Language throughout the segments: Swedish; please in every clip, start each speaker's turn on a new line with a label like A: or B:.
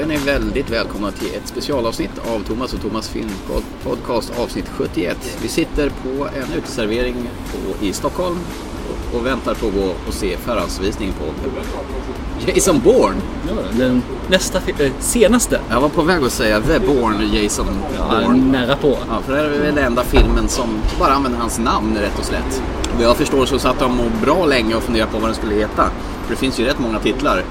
A: är ni väldigt välkomna till ett specialavsnitt av Thomas och Thomas filmpodcast avsnitt 71. Vi sitter på en uteservering på, i Stockholm och, och väntar på att gå och se förhandsvisning på Jason Bourne.
B: Ja, den nästa, eh, senaste.
A: Jag var på väg att säga The Bourne Jason
B: Ja,
A: Bourne.
B: nära på.
A: Ja, för det här är väl den enda filmen som bara använder hans namn rätt och slätt. Vad jag förstår så satt de och bra länge och funderade på vad den skulle heta. För det finns ju rätt många titlar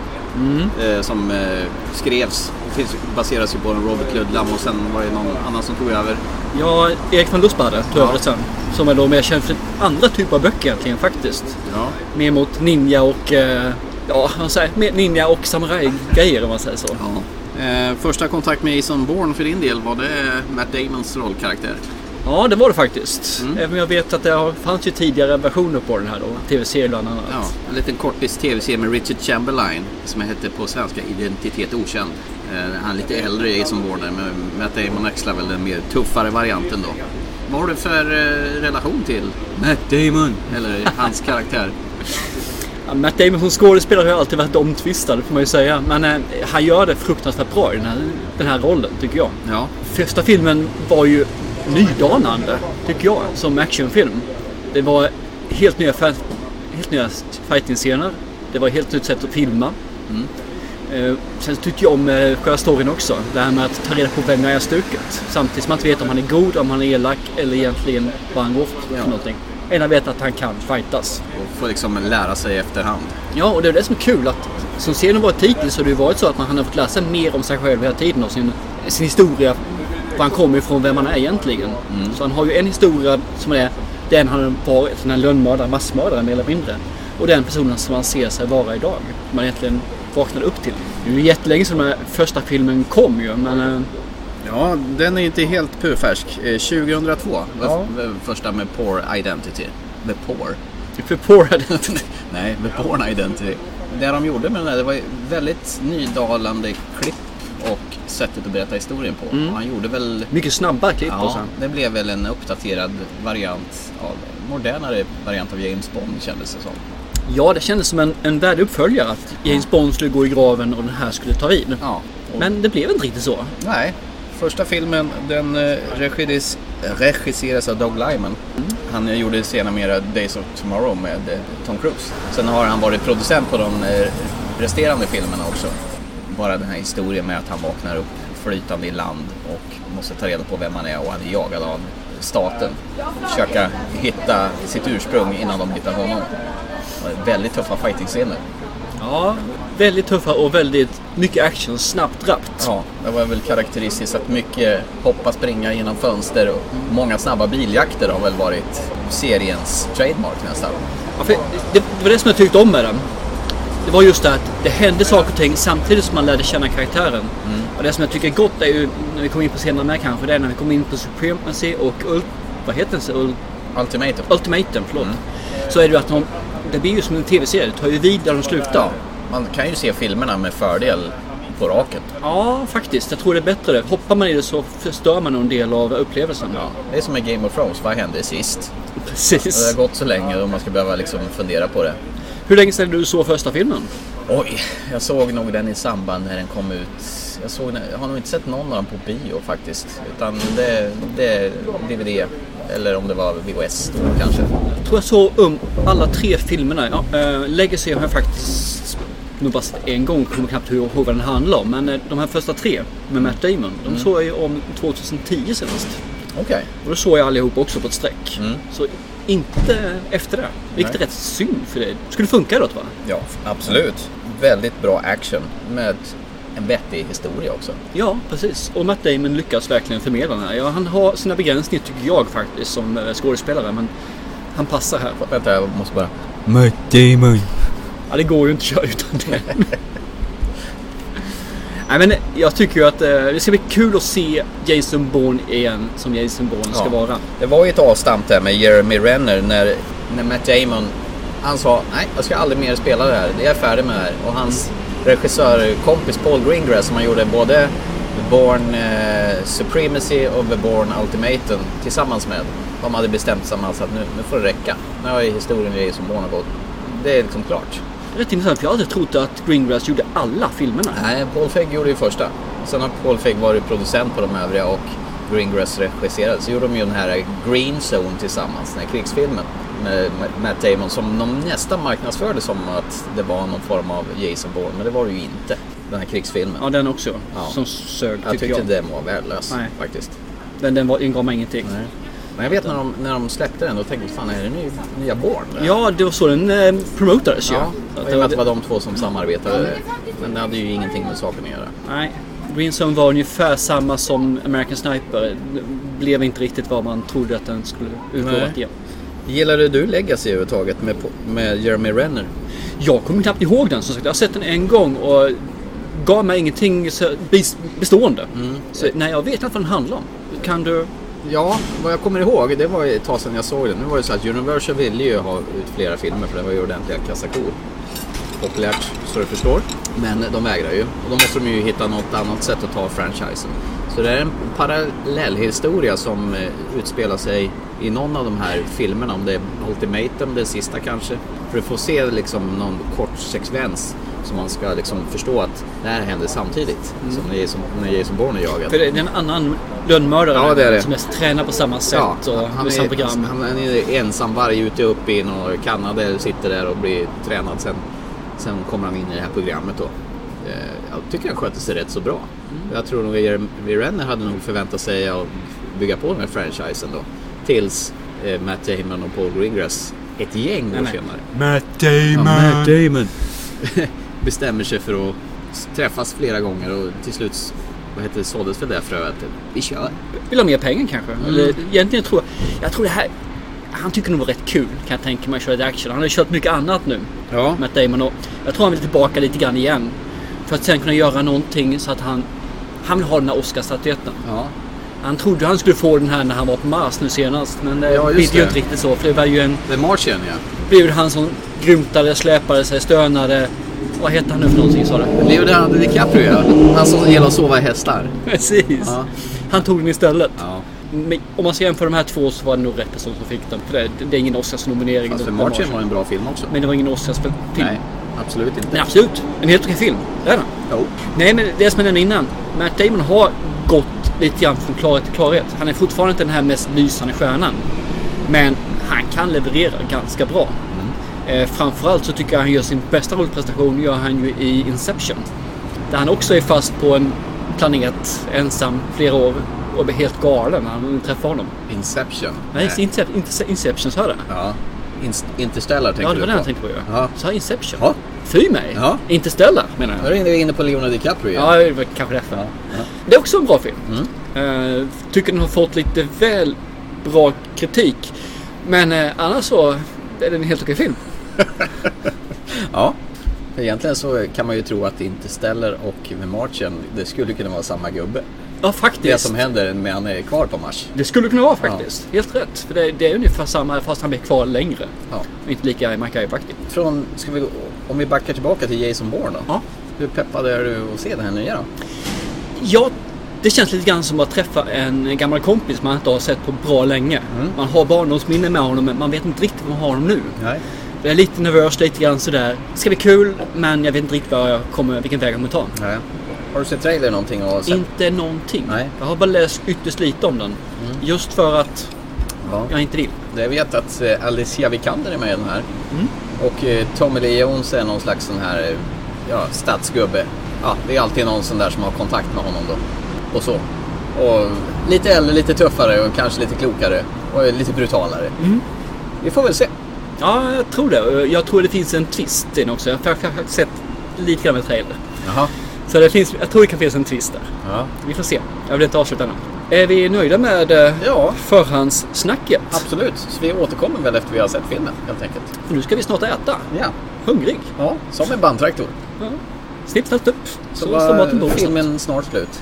A: eh, som eh, skrevs. Finns, baseras ju på en Robert Ludlum och sen var det någon annan som tog över.
B: Ja, Erik van Lustbade tog
A: Ja.
B: över sen. Som är då mer känd för andra typer av böcker egentligen faktiskt.
A: Ja.
B: Mer mot ninja och... Eh, ja, vad säger mer ninja och samuraj-grejer om man säger så.
A: ja. Eh, första kontakt med Jason Bourne för din del, var det Matt Damons rollkaraktär?
B: Ja, det var det faktiskt.
A: Mm.
B: Även om jag vet att det fanns ju tidigare versioner på den här då. Tv-serier bland annat.
A: Ja, en liten kortis tv-serie med Richard Chamberlain som hette på svenska Identitet Okänd. Eh, han är lite äldre Jason Bourne där, men Matt Damon axlar väl den mer tuffare varianten då. Vad har du för eh, relation till Matt Damon? Eller hans karaktär?
B: Ja, Matt Damon som skådespelare har alltid varit omtvistad får man ju säga. Men eh, han gör det fruktansvärt bra i den här, den här rollen tycker jag.
A: Ja,
B: Första filmen var ju nydanande, tycker jag, som actionfilm. Det var helt nya, helt nya fighting-scener. Det var ett helt nytt sätt att filma. Eh, sen tyckte jag om eh, själva storyn också. Det här med att ta reda på vem jag är stuket. Samtidigt som man inte vet om han är god, om han är elak eller egentligen vad han går för,
A: Ja.
B: för någonting. Ena vet att han kan fightas.
A: och får liksom lära sig efterhand.
B: Ja, och det är det som är kul att som serien varit hittills så har det ju varit så att man har fått lära sig mer om sig själv hela tiden och sin, sin historia. Var han kommer ifrån, vem han är egentligen. Så han har ju en historia som är den han varit, den här lönnmördare, massmördare mer eller mindre. Och den personen som han ser sig vara idag. Man egentligen vaknade upp till. Det är ju jättelänge sedan den här första filmen kom ju, men eh,
A: Ja, den är inte helt purfärsk. Eh, 2002 var
B: Ja.
A: f- första med Poor Identity. The Poor.
B: för Poor
A: Nej, The Porn Identity. Det de gjorde med den här, det var väldigt nydalande klipp och sättet att berätta historien på.
B: Mm.
A: Han gjorde väl...
B: Mycket snabbare klipp och
A: Ja,
B: så.
A: det blev väl en uppdaterad variant av, modernare variant av James Bond kändes det som.
B: Ja, det kändes som en, en värdig uppföljare att James Bond skulle gå i graven och den här skulle ta vid.
A: Ja. Och,
B: Men det blev inte riktigt så.
A: Nej, första filmen den eh, regis, regisseras av Doug Lyman. Han eh, gjorde senare mera Days of Tomorrow med eh, Tom Cruise. Sen har han varit producent på de resterande filmerna också. Bara den här historien med att han vaknar upp flytande i land och måste ta reda på vem han är och han är jagad av staten. Försöka hitta sitt ursprung innan de hittar honom. Väldigt tuffa fighting-scener.
B: Ja, väldigt tuffa och väldigt mycket action, snabbt, rappt.
A: Ja, det var väl karaktäristiskt att mycket hoppa, springa genom fönster och många snabba biljakter har väl varit seriens trademark nästan.
B: Ja, det, det var det som jag tyckte om med den. Det var just det att det hände saker och ting samtidigt som man lärde känna karaktären. Och det som jag tycker är gott är ju, när vi kommer in på senare med kanske, det är när vi kommer in på Supremacy och Ul- vad heter den? så? Ul-
A: Ultimatum.
B: Ultimatum, förlåt. Så är det ju att de, det blir ju som en tv-serie, det tar ju vid där de slutar.
A: Ja, man kan ju se filmerna med fördel på raken.
B: Ja, faktiskt. Jag tror det är bättre det. Hoppar man i det så förstör man en del av upplevelsen.
A: Ja, det är som med Game of Thrones, vad hände sist? Det
B: Precis.
A: har gått så länge och man ska behöva liksom fundera på det.
B: Hur länge sedan du såg första filmen?
A: Oj, jag såg nog den i samband när den kom ut. Jag, såg, jag har nog inte sett någon av dem på bio faktiskt. Utan det, det är DVD. Eller om det var VHS då kanske.
B: Jag tror jag såg um alla tre filmerna. Ja, äh, Legacy har jag faktiskt nog bara sett en gång. Kommer knappt ihåg vad den handlar om. Men eh, de här första tre med Matt Damon. De såg jag ju om 2010 senast.
A: Okej.
B: Och då såg jag allihop också på ett streck.
A: Mm.
B: Så inte efter det. Vilket är rätt synd för det skulle funka då va?
A: Ja, absolut. Väldigt bra action med en vettig historia också.
B: Ja, precis. Och Matt Damon lyckas verkligen förmedla den här. Ja, han har sina begränsningar tycker jag faktiskt som eh, skådespelare. Men han passar här.
A: Vänta, jag måste bara...
C: Matt Damon.
B: Ja, det går ju inte att köra utan det. Nej, men jag tycker ju att eh, det ska bli kul att se Jason Bourne igen som Jason Bourne ska
A: Ja.
B: vara.
A: Det var ju ett avstamp där med Jeremy Renner när, när Matt Damon han sa nej, jag ska aldrig mer spela det här. Jag är färdig med det här. Och hans regissörkompis Paul Greengrass som han gjorde både The Born eh, Supremacy och The Born Ultimatum tillsammans med. De hade bestämt tillsammans att nu, nu får det räcka. Nu har ju historien i Jason Bourne gått. Det är liksom klart.
B: Rätt intressant för jag aldrig trott att Greengrass gjorde alla filmerna.
A: Nej, Paul Feig gjorde ju första. Sen har Paul Feig varit producent på de övriga och Greengrass regisserade. Så gjorde de ju den här Green Zone tillsammans, den här krigsfilmen med Matt Damon som de nästan marknadsförde som att det var någon form av Jason Bourne, men det var det ju inte. Den här krigsfilmen.
B: Ja, den också.
A: Ja.
B: Som sög,
A: jag
B: tycker
A: tyckte
B: jag.
A: den var värdelös faktiskt.
B: Den, den var, ingav mig ingenting.
A: Nej. Men jag vet när de, när de släppte den, då tänkte jag fan är det ny, nya Bourne?
B: Ja, det var så den eh, promotades ju.
A: Ja,
B: Så att det var,
A: det var de två som samarbetade. Men det hade ju ingenting med saken att göra.
B: nej, Green Zone var ungefär samma som American Sniper. Det blev inte riktigt vad man trodde att den skulle utlovat igen.
A: Gillade du Legacy överhuvudtaget med, med Jeremy Renner?
B: Jag kommer knappt ihåg den som sagt. Jag har sett den en gång och gav mig ingenting bestående.
A: Mm.
B: Så, nej, jag vet inte vad den handlar om. Kan du?
A: Ja, vad jag kommer ihåg, det var ett tag sedan jag såg den. Nu var det så att Universal ville ju ha ut flera filmer för det var ju ordentliga kassakor. Populärt, så du förstår. Men de vägrar ju. Och då måste de ju hitta något annat sätt att ta franchisen. Så det är en parallellhistoria som eh, utspelar sig i någon av de här filmerna. Om det är Ultimatum, det sista kanske. För du får se liksom någon kort sekvens som man ska liksom förstå att det här händer samtidigt. Som när Jason, när Jason Bourne är jagad.
B: För det är en annan lönnmördare
A: Ja, det är det.
B: som är tränad på samma sätt och
A: han
B: med samma
A: är,
B: program.
A: han är ensam varje ute upp i någon Kanada, sitter där och blir tränad. Sen, sen kommer han in i det här programmet då. Eh, Jag tycker han sköter sig rätt så bra.
B: Mm.
A: Jag tror nog att Jeremy Renner hade nog förväntat sig att bygga på den här franchisen då. Tills eh, Matt Damon och Paul Greengrass, ett gäng år senare,
B: Matt Damon! Damon!
A: bestämmer sig för att träffas flera gånger och till slut vad heter det, såldes väl det fröet. Vi kör.
B: Vill ha mer pengar kanske?
A: Mm.
B: Eller, egentligen tror jag... Jag tror det här... Han tycker nog det var rätt kul kan jag tänka mig att köra ett action. Han har ju kört mycket annat nu.
A: Ja.
B: Matt Damon och jag tror han vill tillbaka lite grann igen. För att sen kunna göra någonting så att han... Han vill ha den här Oscarsstatyetten.
A: ja.
B: Han trodde han skulle få den här när han var på Mars nu senast. Men det
A: Ja,
B: blev ju
A: det.
B: inte riktigt så. För det var ju en...
A: The Martian ja.
B: blev ju han som grymtade, släpade sig, stönade. Vad hette han nu för någonting sa du?
A: Leonardo DiCaprio ja. Han som gillar att sova i hästar.
B: Precis.
A: Ja.
B: Han tog den istället.
A: Ja.
B: Men om man ska jämföra de här två så var det nog rätt person som fick den. För det, det är ingen Oscarsnominering.
A: Fast
B: det
A: Martian var en bra film också.
B: Men det var ingen Oscarsfilm.
A: Nej, absolut inte.
B: Men absolut, en helt okej film. Det är den.
A: Jo.
B: Nej, men det som jag nämnde innan. Matt Damon har gått lite grann från klarhet till klarhet. Han är fortfarande inte den här mest lysande stjärnan. Men han kan leverera ganska bra. Eh, framförallt så tycker jag han gör sin bästa rollprestation gör han ju i Inception. Där han också är fast på en planet ensam flera år och blir helt galen när han träffar honom.
A: Inception.
B: Nej, Incep Ince- Inception sa jag det?
A: Ja. In- Interstellar tänker
B: Ja, det var
A: du
B: den jag
A: på.
B: tänkte på ju.
A: Ja.
B: Sa jag Inception?
A: Ja.
B: Fy mig!
A: Ja.
B: Interstellar menar
A: Då
B: jag.
A: är vi inne på Leonardo DiCaprio igen.
B: Ja, det var kanske därför.
A: Ja. Ja.
B: Det är också en bra film.
A: Mm.
B: Eh, tycker den har fått lite väl bra kritik. Men eh, annars så är det en helt okej film.
A: ja. För egentligen så kan man ju tro att Interstellar och Martian, det skulle kunna vara samma gubbe.
B: Ja, faktiskt.
A: Det som händer när han är kvar på Mars.
B: Det skulle kunna vara faktiskt. Helt rätt. För det, det är ungefär samma fast han blir kvar längre.
A: Ja.
B: Inte lika MacGyver-aktig.
A: Från, ska vi, gå- om vi backar tillbaka till Jason Bourne då.
B: Ja.
A: Hur peppad är du att se den här nya då?
B: Ja, det känns lite grann som att träffa en gammal kompis man inte har sett på bra länge.
A: Mm.
B: Man har barndomsminnen med honom men man vet inte riktigt vad man har honom nu.
A: Nej.
B: Jag är lite nervös, lite grann sådär. Det ska bli kul men jag vet inte riktigt vad jag kommer, vilken väg jag kommer ta.
A: Nej. Har du sett trailer någonting och sett?
B: Inte någonting.
A: Nej. Mm.
B: Jag har bara läst ytterst lite om den. Just för att
A: Ja.
B: jag inte vill.
A: Jag vet att Alicia Vikander är med i den här.
B: Mm.
A: Och eh, Tommy Lee Jones är någon slags sån här eh, ja, stadsgubbe. Ja, det är alltid någon sån där som har kontakt med honom då. Och så. Och lite äldre, lite tuffare och kanske lite klokare. Och lite brutalare.
B: Mm.
A: Vi får väl se.
B: Ja, jag tror det. Jag tror det finns en twist i den också. Jag har faktiskt sett lite grann med trailer.
A: Jaha.
B: Så det finns, jag tror det kan finnas en twist där.
A: Ja.
B: Vi får se. Jag vill inte avsluta ännu. Är vi nöjda med eh,
A: ja,
B: förhandssnacket?
A: absolut. Så vi återkommer väl efter vi har sett filmen helt enkelt.
B: För nu ska vi snart äta.
A: Ja,
B: Hungrig.
A: ja som en bandtraktor.
B: Ja. Snipp, snapp, upp.
A: Så,
B: Så maten
A: var
B: bordet.
A: filmen snart slut.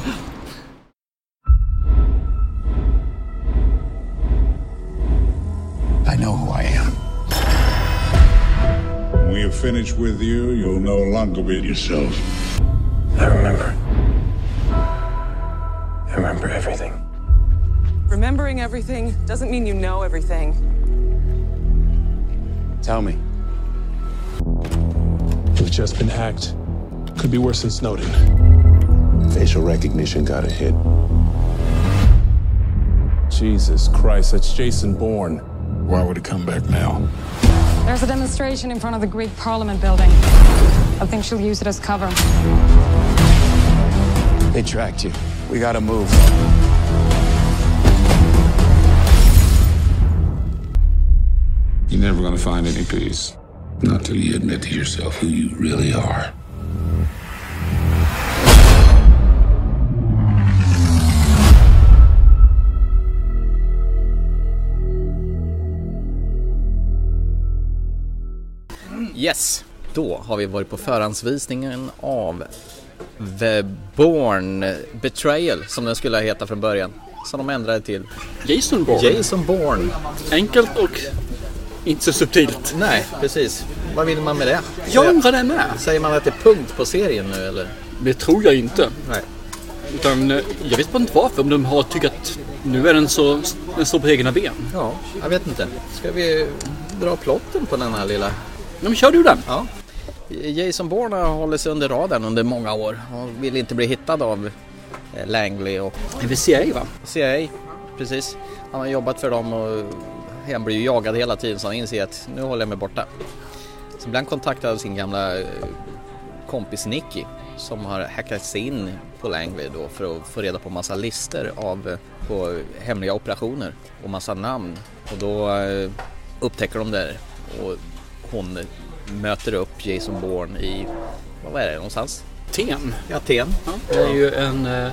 D: When we are finished with you, you'll no longer be yourself.
C: I remember. I remember everything.
E: Remembering everything doesn't mean you know everything.
C: Tell me.
F: We've just been hacked. Could be worse than Snowden.
C: Facial recognition got a hit.
F: Jesus Christ, that's Jason Bourne.
D: Why would he come back now?
G: There's a demonstration in front of the Greek Parliament building. I think she'll use it as cover.
C: They tracked you. We gotta move.
D: You're never gonna find any peace. Not till you admit to yourself who you really are.
A: Yes, då har vi varit på förhandsvisningen av The Bourne Betrayal som den skulle heta från början. Som de ändrade till
B: Jason Bourne.
A: Jason Bourne.
B: Enkelt och inte så subtilt.
A: Nej, precis. Vad vill man med det?
B: Jag undrar det med.
A: Säger man att det är punkt på serien nu eller?
B: Det tror jag inte.
A: Nej.
B: Utan eh, jag vet bara inte varför. Om de har tyckt att nu är den så, den står på egna ben.
A: Ja, jag vet inte. Ska vi dra plotten på den här lilla?
B: Men kör du den.
A: Ja. Jason Bourne har hållit sig under radarn under många år. Han vill inte bli hittad av eh, Langley och
B: Det är CIA va?
A: CIA. Precis. Han har jobbat för dem och han blir ju jagad hela tiden så han inser att nu håller jag mig borta. Så blir han kontaktad av sin gamla eh, kompis Nicky som har hackat sig in på Langley då för att få reda på massa listor av eh, på hemliga operationer och massa namn. Och då upptäcker de det och hon möter upp Jason Bourne i, vad är det någonstans?
B: TEN.
A: I Aten.
B: Det är ju en eh,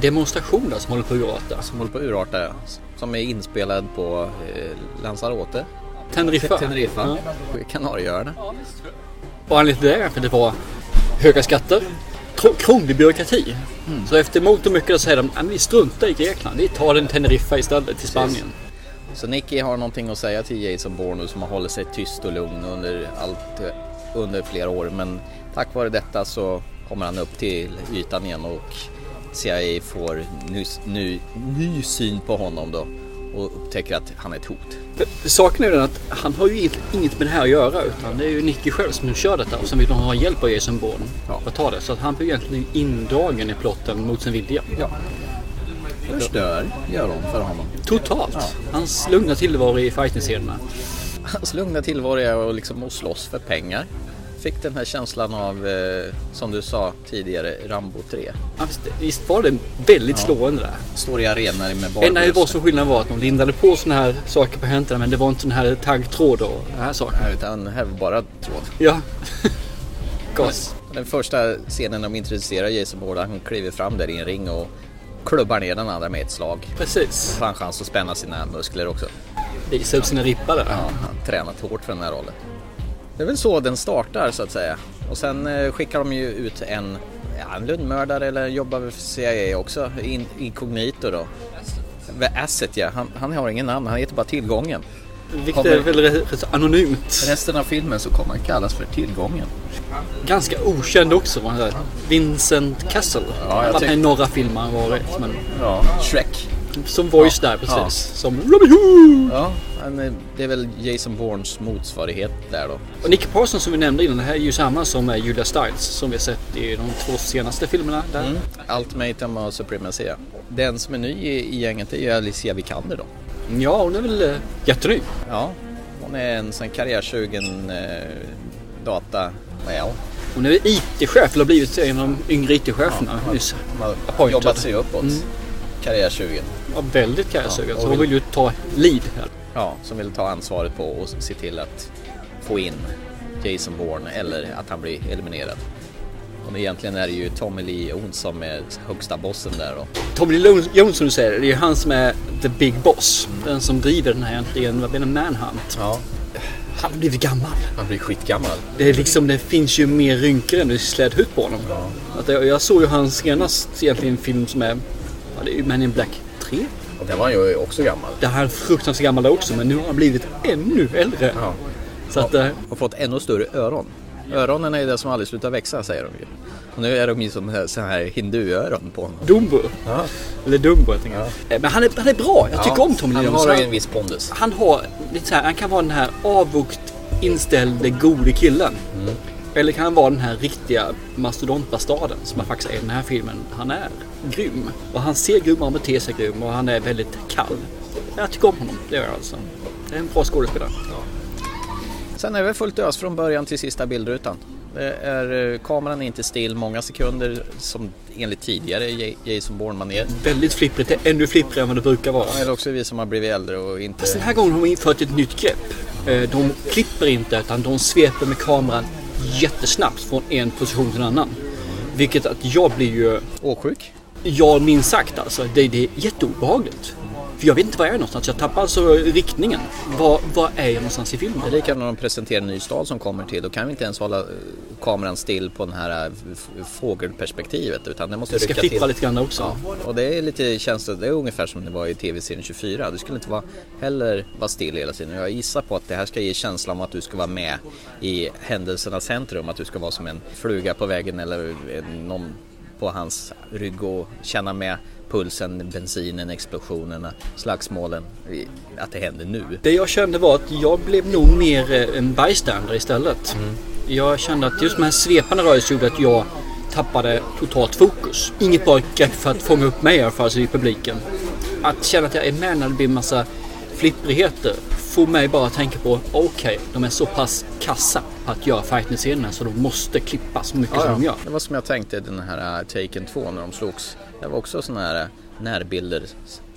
B: demonstration där som håller på att urarta.
A: Som håller på att urarta, ja. som är inspelad på eh, Lanzarote.
B: Teneriffa.
A: Teneriffa.
B: Ja.
A: Kanarieöarna.
B: Och anledningen till det är för att det var höga skatter, krånglig byråkrati. Så efter mångt och mycket så säger de att vi struntar i Grekland, vi tar den Teneriffa istället till Spanien.
A: Så Nicky har någonting att säga till Jason Bourne som har hållit sig tyst och lugn under allt eh, under flera år. Men tack vare detta så kommer han upp till ytan igen och CIA får ny, ny, ny syn på honom då och upptäcker att han är ett hot.
B: Saken är den att han har ju inget- med det här att göra utan det är ju Nicky själv som kör detta och sen vill ha hjälp av Jason Bourne
A: Ja.
B: att ta det. Så att han blir egentligen indragen i plotten mot sin vilja.
A: Ja. Förstör gör de för honom.
B: Totalt. Hans lugna tillvaro i fighting-scenerna.
A: Hans lugna tillvaro är att liksom att slåss för pengar. Fick den här känslan av, eh, som du sa tidigare, Rambo 3.
B: Ja, visst, visst var det väldigt slående där.
A: Står i arenor med
B: Enda
A: barbröst.
B: var som skillnaden var att de lindade på såna här saker på händerna men det var inte sån här taggtråd och den här saker.
A: Nej, Utan här var bara tråd.
B: Ja. Gas.
A: Den första scenen de introducerar Jason Bourne, han kliver fram där i en ring och klubbar ner den andra med ett slag.
B: Precis.
A: Får han chans att spänna sina muskler också.
B: Visa upp sina rippar där.
A: Ja, han har tränat hårt för den här rollen. Det är väl så den startar så att säga. Och sen eh, skickar de ju ut en, ja, en lönnmördare eller jobbar för CIA också, in, inkognito då. Asset ja, han, han har ingen namn, han heter bara Tillgången.
B: Vilket är väl rätt anonymt.
A: Resten av filmen så kommer han kallas för Tillgången.
B: Ganska okänd också. var han där. Vincent Castle.
A: jag
B: han var med
A: tyck-
B: i några filmer han varit. Men
A: Ja, Shrek.
B: som voice
A: Ja,
B: där precis.
A: ja.
B: Som Robin Hood.
A: Ja, det är väl Jason Bournes motsvarighet där då.
B: Och Nick Parsons som vi nämnde innan. Det här är ju samma som Julia Stiles. Som vi har sett i de två senaste filmerna. Där.
A: Mm. Ultimatum och Supremacy. ja. Den som är ny i, i gänget är ju Alicia Vikander då.
B: Ja, hon är väl eh, jätteny.
A: Ja, hon är en sån karriärsugen eh, data... Well,
B: Hon är IT-chef, eller har blivit en av de yngre IT-cheferna nyss.
A: hon har jobbat sig uppåt.
B: Mm.
A: Karriärsugen.
B: Ja, väldigt karriärsugen.
A: Ja,
B: så hon
A: vill-
B: vill ju ta lead här.
A: Ja, som vill ta ansvaret på och se till att få in Jason Bourne eller att han blir eliminerad. Och egentligen är det ju Tommy Lee Jones som är högsta bossen där då.
B: Tommy Lee Jones som du säger, det är ju han som är the big boss. Den som driver den här egentligen, vad blir det, manhunt.
A: Ja,
B: Han har blivit gammal.
A: han blir skitgammal.
B: Det, är liksom, det finns ju mer rynkor än du släd ut på honom. Att jag, jag såg ju hans senast egentligen film som är, ja, det är ju Man in Black 3.
A: Och där var ju också gammal.
B: Där han är fruktansvärt gammal också, men nu har han blivit ännu äldre.
A: Ja.
B: Så att, eh,
A: Och fått ännu större öron. Öronen är det som aldrig slutar växa säger de ju. Och nu är de ju som här, så här hinduöron på honom.
B: Dumbo.
A: Ja.
B: Eller Dumbo jag tänker. Eh, Men han är, han är bra. Jag tycker om Tommy Lee
A: Han
B: Jones.
A: har
B: Han-
A: ju en viss pondus.
B: han har lite så här, han kan vara den här avvokt inställde gode killen. Eller kan han vara den här riktiga mastodontbastarden som han faktiskt är i den här filmen. Han är grym. Och han ser grym och han beter sig grym och han är väldigt kall. Jag tycker om honom, det gör jag alltså. Det är en bra skådespelare.
A: Sen är det fullt ös från början till sista bildrutan. Det är, eh, kameran är inte still många sekunder som enligt tidigare Ja- Jason Bourne-manér.
B: Väldigt flipprigt, ännu flipprigare än vad det brukar vara.
A: Eller också vi som har blivit äldre och inte...
B: Fast den här gången har de infört ett nytt grepp. Eh, De klipper inte utan de sveper med kameran jättesnabbt från en position till en annan. Vilket att jag blir ju,
A: Åksjuk?
B: ja minst sagt alltså, det, det är jätteobehagligt. För jag vet inte var jag är någonstans, jag tappar alltså riktningen. Var, var är jag någonstans i filmen?
A: Det är likadant när de presenterar en ny stad som kommer till. Då kan vi inte ens hålla eh, kameran still på den här eh, fågelperspektivet utan det måste
B: Det ska
A: rycka
B: flippra
A: till.
B: lite grann också.
A: Ja, och det är lite känsligt. Det är ungefär som det var i tv-serien 24. Du skulle inte vara, heller vara still hela tiden. Jag gissar på att det här ska ge känslan av att du ska vara med i händelsernas centrum. Att du ska vara som en fluga på väggen eller någon på hans rygg och känna med pulsen, bensinen, explosionerna, slagsmålen. Att det händer nu.
B: Det jag kände var att jag blev nog mer eh, en bystander istället. Jag kände att just de här svepande rörelserna gjorde att jag tappade totalt fokus. Inget bra grepp för att fånga upp mig i alla fall i publiken. Att känna att jag är med när det blir massa flipprigheter får mig bara att tänka på okej, de är så pass kassa att göra fighting-scenerna så de måste klippa så mycket som de gör.
A: Det var som jag tänkte den här uh, Taken 2 när de slogs. Det var också sådana här uh, närbilder.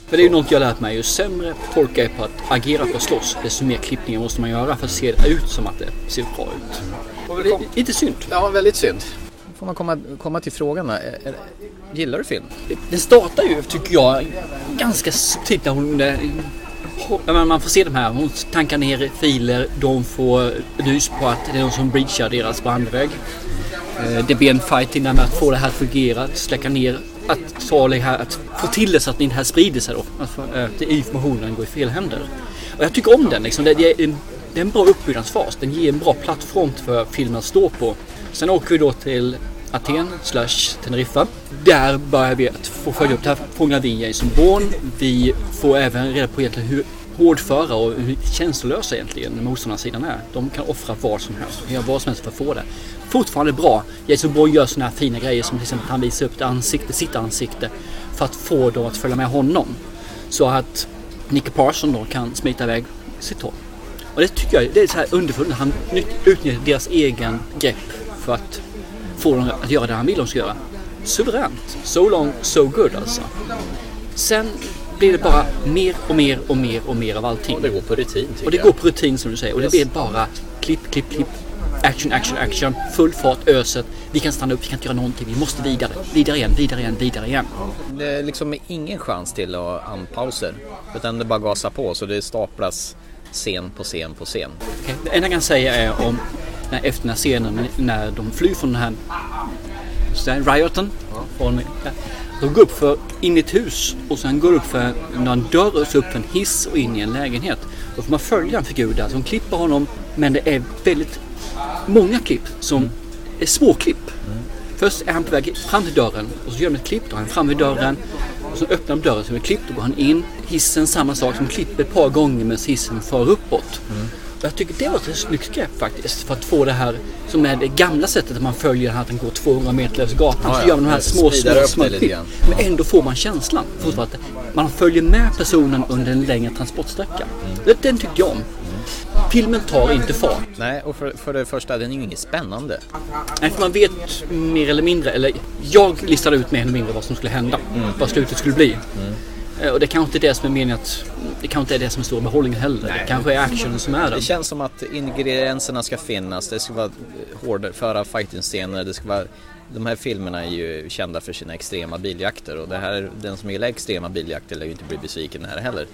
B: För det är ju något jag lärt mig. Ju sämre folk är på att agera på att slåss, desto mer klippningar måste man göra för att se det ut som att det ser bra ut. Och det är lite synd.
A: Ja, väldigt synd. Får man komma, komma till frågan då. Är, är, gillar du film?
B: Den startar ju, tycker jag, ganska subtilt när hon... Man får se de här, hon tankar ner filer, de får lys på att det är någon som breachar deras brandvägg. Eh, det blir en fight innan med att få det här att fungera, att släcka ner, att ta det här, att få till det så att det inte här sprider sig då. Eh, att informationen går i fel händer. Och jag tycker om den liksom. Det är en, det är en bra uppbyggnadsfas. Den ger en bra plattform för filmen att stå på. Sen åker vi då till Aten slash Teneriffa. Där börjar vi att få följa upp det här. Fångar vi Jason Bourne. Vi får även reda på egentligen hur hårdföra och hur känslolösa egentligen motståndarsidan är. De kan offra vad som helst, göra vad som helst för att få det. Fortfarande bra. Jason Bourne gör sådana här fina grejer som till exempel att han visar upp ansikte, sitt ansikte för att få dem att följa med honom. Så att Nicky Parson då kan smita iväg sitt håll. Och det tycker jag det är så här underfullt. Han utnyttjar deras egen grepp för att få dem att göra det han vill de ska göra. Suveränt. So long, so good alltså. Sen blir det bara mer och mer och mer och mer av allting.
A: Och det går på rutin
B: Och det
A: jag.
B: går på rutin som du säger. Och det blir bara klipp, klipp, klipp. Action, action, action. Full fart, öset. Vi kan stanna upp, vi kan inte göra någonting. Vi måste vidare. Vidare igen, vidare igen, vidare igen.
A: Det är liksom ingen chans till att anpauser. Utan det bara gasar på så det staplas scen på scen på scen.
B: Okej, Det enda jag kan säga är om när, efter den här scenen när de flyr från den här så här, rioten. Från, de går upp för in i ett hus och sen går upp för en dörr och så upp en hiss och in i en lägenhet. Då får man följa en figur där som klipper honom men det är väldigt många klipp som är små klipp. Först är han på väg fram till dörren och så gör de ett klipp. Då är han fram vid dörren och så öppnar de dörren som är klippt. Då går han in. Hissen samma sak som klipper ett par gånger medan hissen far uppåt. Och jag tycker det var ett snyggt grepp faktiskt. För att få det här som är det gamla sättet att man följer att den går 200 meter längs gatan.
A: Ja,
B: så
A: ja.
B: gör man de här små, små, små klipp. Men ändå får man känslan. Fortfarande att man följer med personen under en längre transportsträcka. Det- Den tyckte jag om. Filmen tar inte fart.
A: Nej, och för, för det första, den är ju inget spännande.
B: Nej, för man vet mer eller mindre, eller jag listade ut mer eller mindre vad som skulle hända. Vad slutet skulle bli. Eh, Och det kanske inte är det som är meningen att, det kanske inte är det som är stora behållningen heller. Det kanske är actionen som är den.
A: Det känns som att ingredienserna ska finnas. Det ska vara hårdföra fighting-scener. Det ska vara... De här filmerna är ju kända för sina extrema biljakter och det här, den som gillar extrema biljakter lär ju inte bli besviken här heller.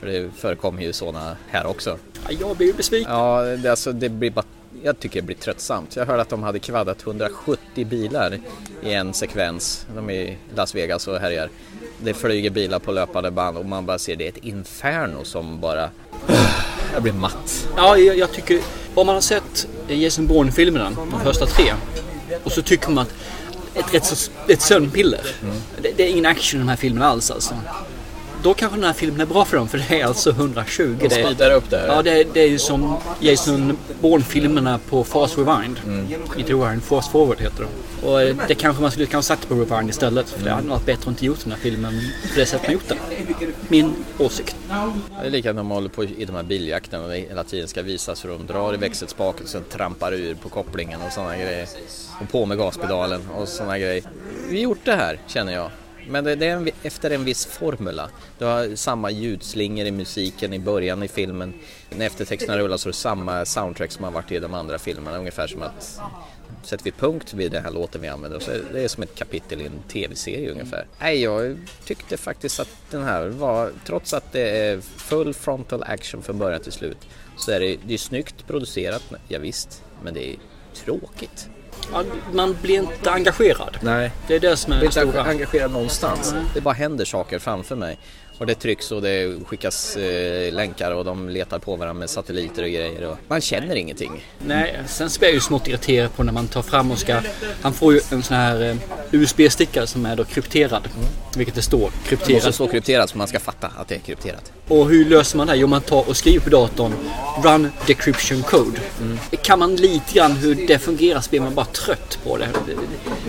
A: För det förekommer ju sådana här också.
B: Ja, Jag blir ju besviken.
A: Ja, det, alltså, det blir bara, jag tycker det blir tröttsamt. Jag hörde att de hade kvaddat 170 bilar i en sekvens. De är i Las Vegas och härjar. Det flyger bilar på löpande band och man bara ser det är ett inferno som bara... Jag blir matt.
B: Ja, jag, jag tycker, om man har sett Jason Bourne-filmerna, de första tre, och så tycker man att ett rätt så, ett sömnpiller. Det, det är ingen action i de här filmerna alls alltså. Då kanske den här filmen är bra för dem för det är alltså 120.
A: De speedar upp där.
B: ja, det det är ju som Jason Bourne-filmerna på Fast Rewind.
A: Mm.
B: Inte Rewind, Fast Forward heter de. Och eh, det kanske man skulle kanske sagt på Rewind istället. För det hade varit bättre att inte gjort den här filmen på det sättet man gjort den. Min åsikt.
A: Det är likadant när man håller på i de här biljakterna och hela tiden ska visas hur de drar i växelspaken och sen trampar ur på kopplingen och sådana grejer. Och på med gaspedalen och sådana grejer. Vi har gjort det här känner jag. Men det, det är en, efter en viss formula. Du har samma ljudslingor i musiken i början i filmen. När eftertexterna rullar så är det samma soundtrack som har varit i de andra filmerna. Ungefär som att sätter vi punkt vid den här låten vi använder så det är som ett kapitel i en tv-serie ungefär. Nej, jag tyckte faktiskt att den här var, trots att det är full frontal action från början till slut, så är det, det är snyggt producerat, ja, visst, men det är tråkigt.
B: Man blir inte engagerad.
A: Nej.
B: Det är det som är
A: Jag
B: det
A: blir inte
B: stora.
A: engagerad någonstans. Det bara händer saker framför mig. Och det trycks och det skickas eh, länkar och de letar på varandra med satelliter och grejer. Och man känner ingenting.
B: Nej, sen så blir jag ju smått irriterad på när man tar fram och ska... Han får ju en sån här eh, USB-stickare som är då krypterad. Vilket det står
A: Det måste
B: krypterad.
A: stå krypterat så man ska fatta att det är krypterat.
B: Och hur löser man det? Jo, man tar och skriver på datorn Run decryption code. Kan man lite grann hur det fungerar så blir man bara trött på det.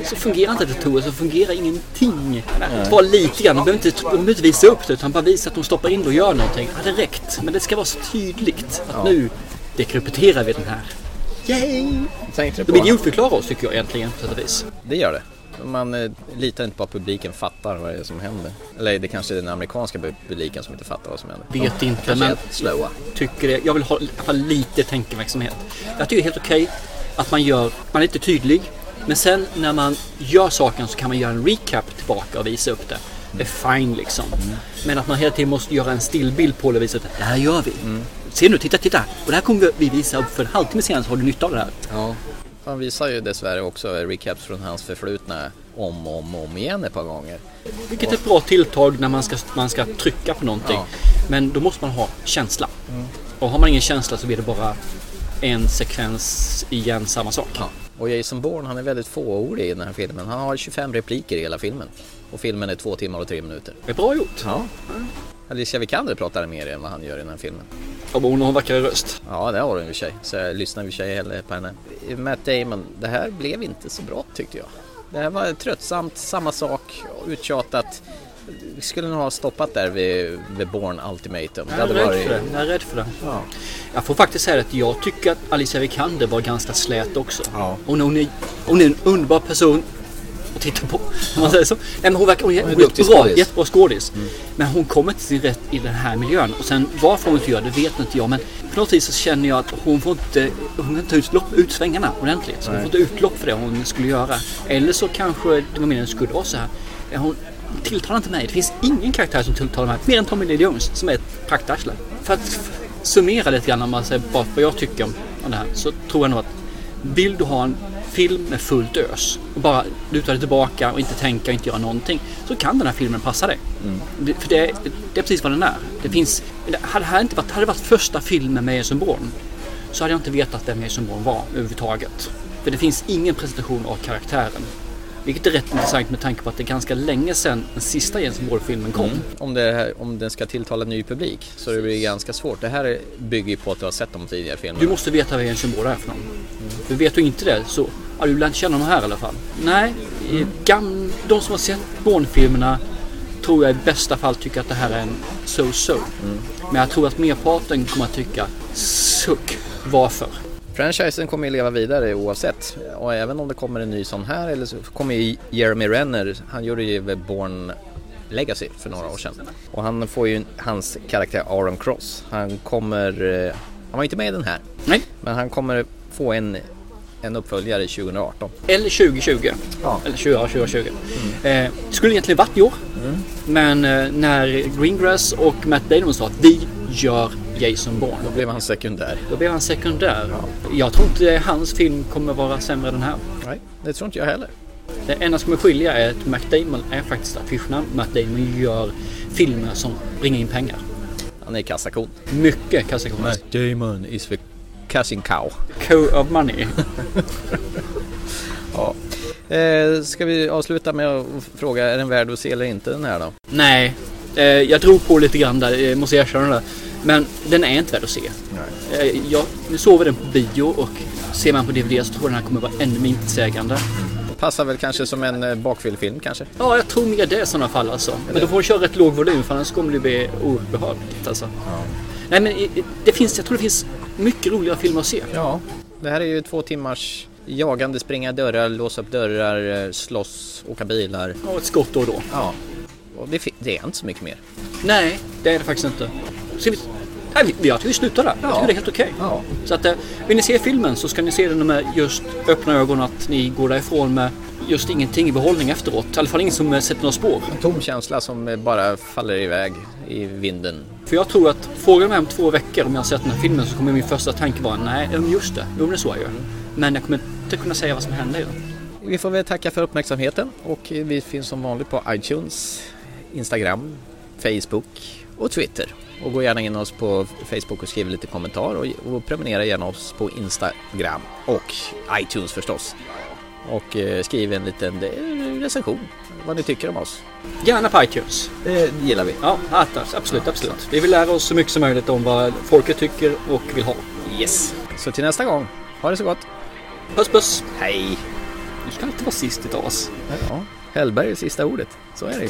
B: Så fungerar inte datorer så fungerar ingenting. Bara lite grann. De behöver inte, de behöver inte visa upp det utan bara visa att de stoppar in det och gör någonting. Det hade räckt. Men det ska vara så tydligt att nu dekrypterar vi den här. Yay!
A: Tänkte du
B: De
A: på?
B: idiotförklarar oss tycker jag egentligen på sätt och vis.
A: Det gör det. Man eh, litar inte på att publiken fattar vad det är som händer. Eller det kanske är den amerikanska publiken som inte fattar vad som händer.
B: Vet inte, men-
A: slöa.
B: tycker det. Jag vill ha, ha lite tänkeverksamhet. Jag tycker det är helt okej att man gör, man är lite tydlig. Men sen när man gör saken så kan man göra en recap tillbaka och visa upp det. Är fine liksom. Men att man hela tiden måste göra en stillbild på det att det här gör vi. Se nu, titta, titta. Och det här kommer vi visa upp för en halvtimme senare så har du nytta av det här.
A: Ja. Han visar ju dessvärre också recaps från hans förflutna om och om, om igen ett par gånger.
B: Vilket är ett bra tilltag när man ska, man ska trycka på någonting.
A: Ja.
B: Men då måste man ha känsla. Och har man ingen känsla så blir det bara en sekvens igen samma sak.
A: Ja. Och Jason Bourne han är väldigt fåordig i den här filmen. Han har 25 repliker i hela filmen. Och filmen är två timmar och tre minuter.
B: Det är bra gjort.
A: Ja. Alicia Vikander pratar mer än vad han gör i den här filmen.
B: Och hon har en vackrare röst.
A: Ja, det har hon i och för sig. Så jag lyssnar i och för sig hellre på henne. Matt Damon, det här blev inte så bra tyckte jag. Det här var tröttsamt, samma sak, uttjatat. Vi skulle nog ha stoppat där vid, vid Born Ultimatum.
B: Jag är rädd för det. Jag är rädd för det.
A: Ja.
B: Jag får faktiskt säga att jag tycker att Alicia Vikander var ganska slät också.
A: Ja.
B: Hon, hon, är, hon är en underbar person titta på. Om man säger så. Nej, men hon verkar hon
A: Hon är
B: hon är
A: duktig
B: bra,
A: skådis. Mm.
B: jättebra skådis. Men hon kommer till sin rätt i den här miljön. Och sen varför hon inte gör det vet inte jag. Men på något vis så känner jag att hon får inte, hon kan inte ta ut, lopp, ut svängarna ordentligt. Så hon får inte utlopp för det hon skulle göra. Eller så kanske det var meningen skulle vara så här. Hon tilltalar inte mig. Det finns ingen karaktär som tilltalar mig mer än Tommy Lee Jones som är ett praktarsle. För att summera lite grann om man säger bara vad jag tycker om det här så tror jag nog att vill du ha en film med fullt ös och bara luta dig tillbaka och inte tänka och inte göra någonting så kan den här filmen passa dig. Det, för det, det är precis vad den är. Det finns, hade det här inte varit, hade det varit första filmen med Jason Bourne så hade jag inte vetat vem Jason Bourne var överhuvudtaget. För det finns ingen presentation av karaktären. Vilket är rätt intressant med tanke på att det är ganska länge sedan den sista Jason Bourne-filmen kom.
A: Om, det här, om den ska tilltala ny publik så det blir ganska svårt. Det här bygger ju på att du har sett de tidigare filmerna.
B: Du måste veta vad Jason Bourne är för någon. För vet du inte det så, ja du lär inte känna honom här i alla fall. Nej, gam, de som har sett Bourne-filmerna tror jag i bästa fall tycker att det här är en so-so. Men jag tror att merparten kommer att tycka suck. Varför?
A: Franchisen kommer ju leva vidare oavsett. Och även om det kommer en ny sån här eller så kommer ju Jeremy Renner, han gjorde ju Born Legacy för några år sedan. Och han får ju hans karaktär Aaron Cross. Han kommer, eh, han var inte med i den här,
B: Nej,
A: men han kommer få en, en uppföljare 2018.
B: eller 2020.
A: Ja.
B: Eller 20, ja, 2020. Eh, skulle egentligen varit i år. Men eh, när Greengrass och Matt Damon sa att vi gör Jason Bourne.
A: Då blev han sekundär.
B: Då blev han sekundär. Jag tror inte hans film kommer vara sämre än den här.
A: Nej, det tror inte jag heller.
B: Det enda som kommer skilja är att Matt Damon är faktiskt affischnamn. Matt Damon gör filmer som bringar in pengar.
A: Han är kassakon.
B: Mycket kassakronor.
A: Damon is the casting cow.
B: Co of money.
A: Ja. Eh, ska vi avsluta med att fråga, är den värd att se eller inte den här då?
B: Nej, Eh, jag drog på lite grann där, eh, måste jag erkänna det. Men den är inte värd att se. Eh, jag, nu såg vi den på bio och ser man på DVD så tror jag den här kommer vara ännu mer intetsägande.
H: Passar väl kanske som en eh, bakfyllefilm kanske.
B: Ja, jag tror mer det i sådana fall alltså. Men då får man köra rätt låg volym för annars kommer det bli obehagligt alltså. Nej men det finns, jag tror det finns mycket roligare filmer att se.
H: Ja, det här är ju två timmars jagande, springa dörrar, låsa upp dörrar, eh, slåss, åka bilar.
B: Och ett skott då och då.
H: Ja, och det, det är inte så mycket mer.
B: Nej, det är det faktiskt inte. Ska vi, nej, vi, jag tycker vi slutar där. Jag tycker det är helt okej.
H: Ja.
B: Så att, eh, vill ni se filmen så ska ni se den med just öppna ögon att ni går därifrån med just ingenting i behållning efteråt. I alla fall ingen som eh, sätter några spår.
H: En tom känsla som eh, bara faller iväg i vinden.
B: För jag tror att frågar mig om två veckor om jag har sett den här filmen så kommer min första tanke vara nej, ja, just det, jo det är så jag gör. Men jag kommer inte kunna säga vad som händer.
H: Vi får väl tacka för uppmärksamheten och vi finns som vanligt på iTunes, Instagram, Facebook och Twitter. Och gå gärna in oss på Facebook och skriv lite kommentar och, och prenumerera gärna oss på Instagram och iTunes förstås. Och eh, skriv en liten eh, recension vad ni tycker om oss.
B: Gärna på iTunes.
H: Det gillar vi.
B: Ja, absolut, absolut. Vi vill lära oss så mycket som möjligt om vad folket tycker och vill ha.
H: Yes. Så till nästa gång, ha det så gott.
B: Puss puss!
H: Hej!
B: Du ska alltid vara sist i oss.
H: Ja, Hellberg är sista ordet. Så är det ju.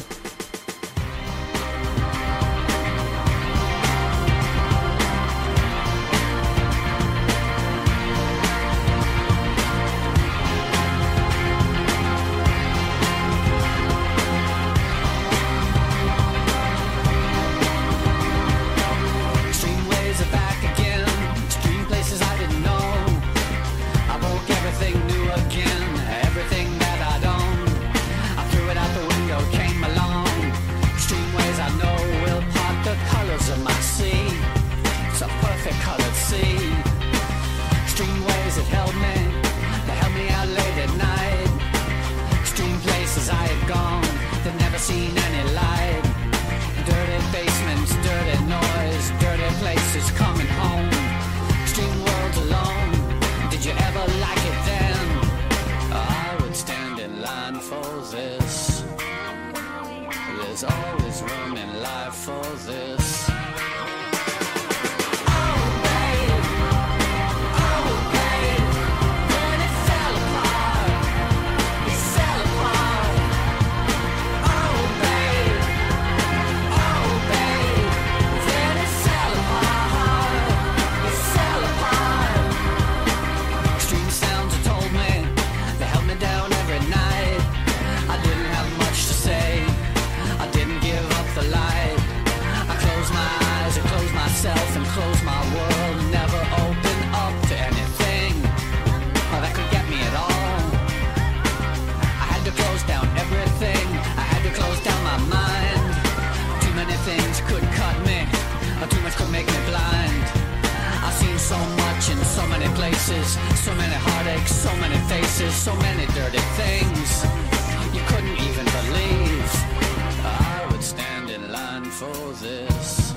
I: For this.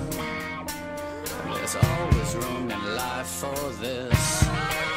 I: There's always room in life for this.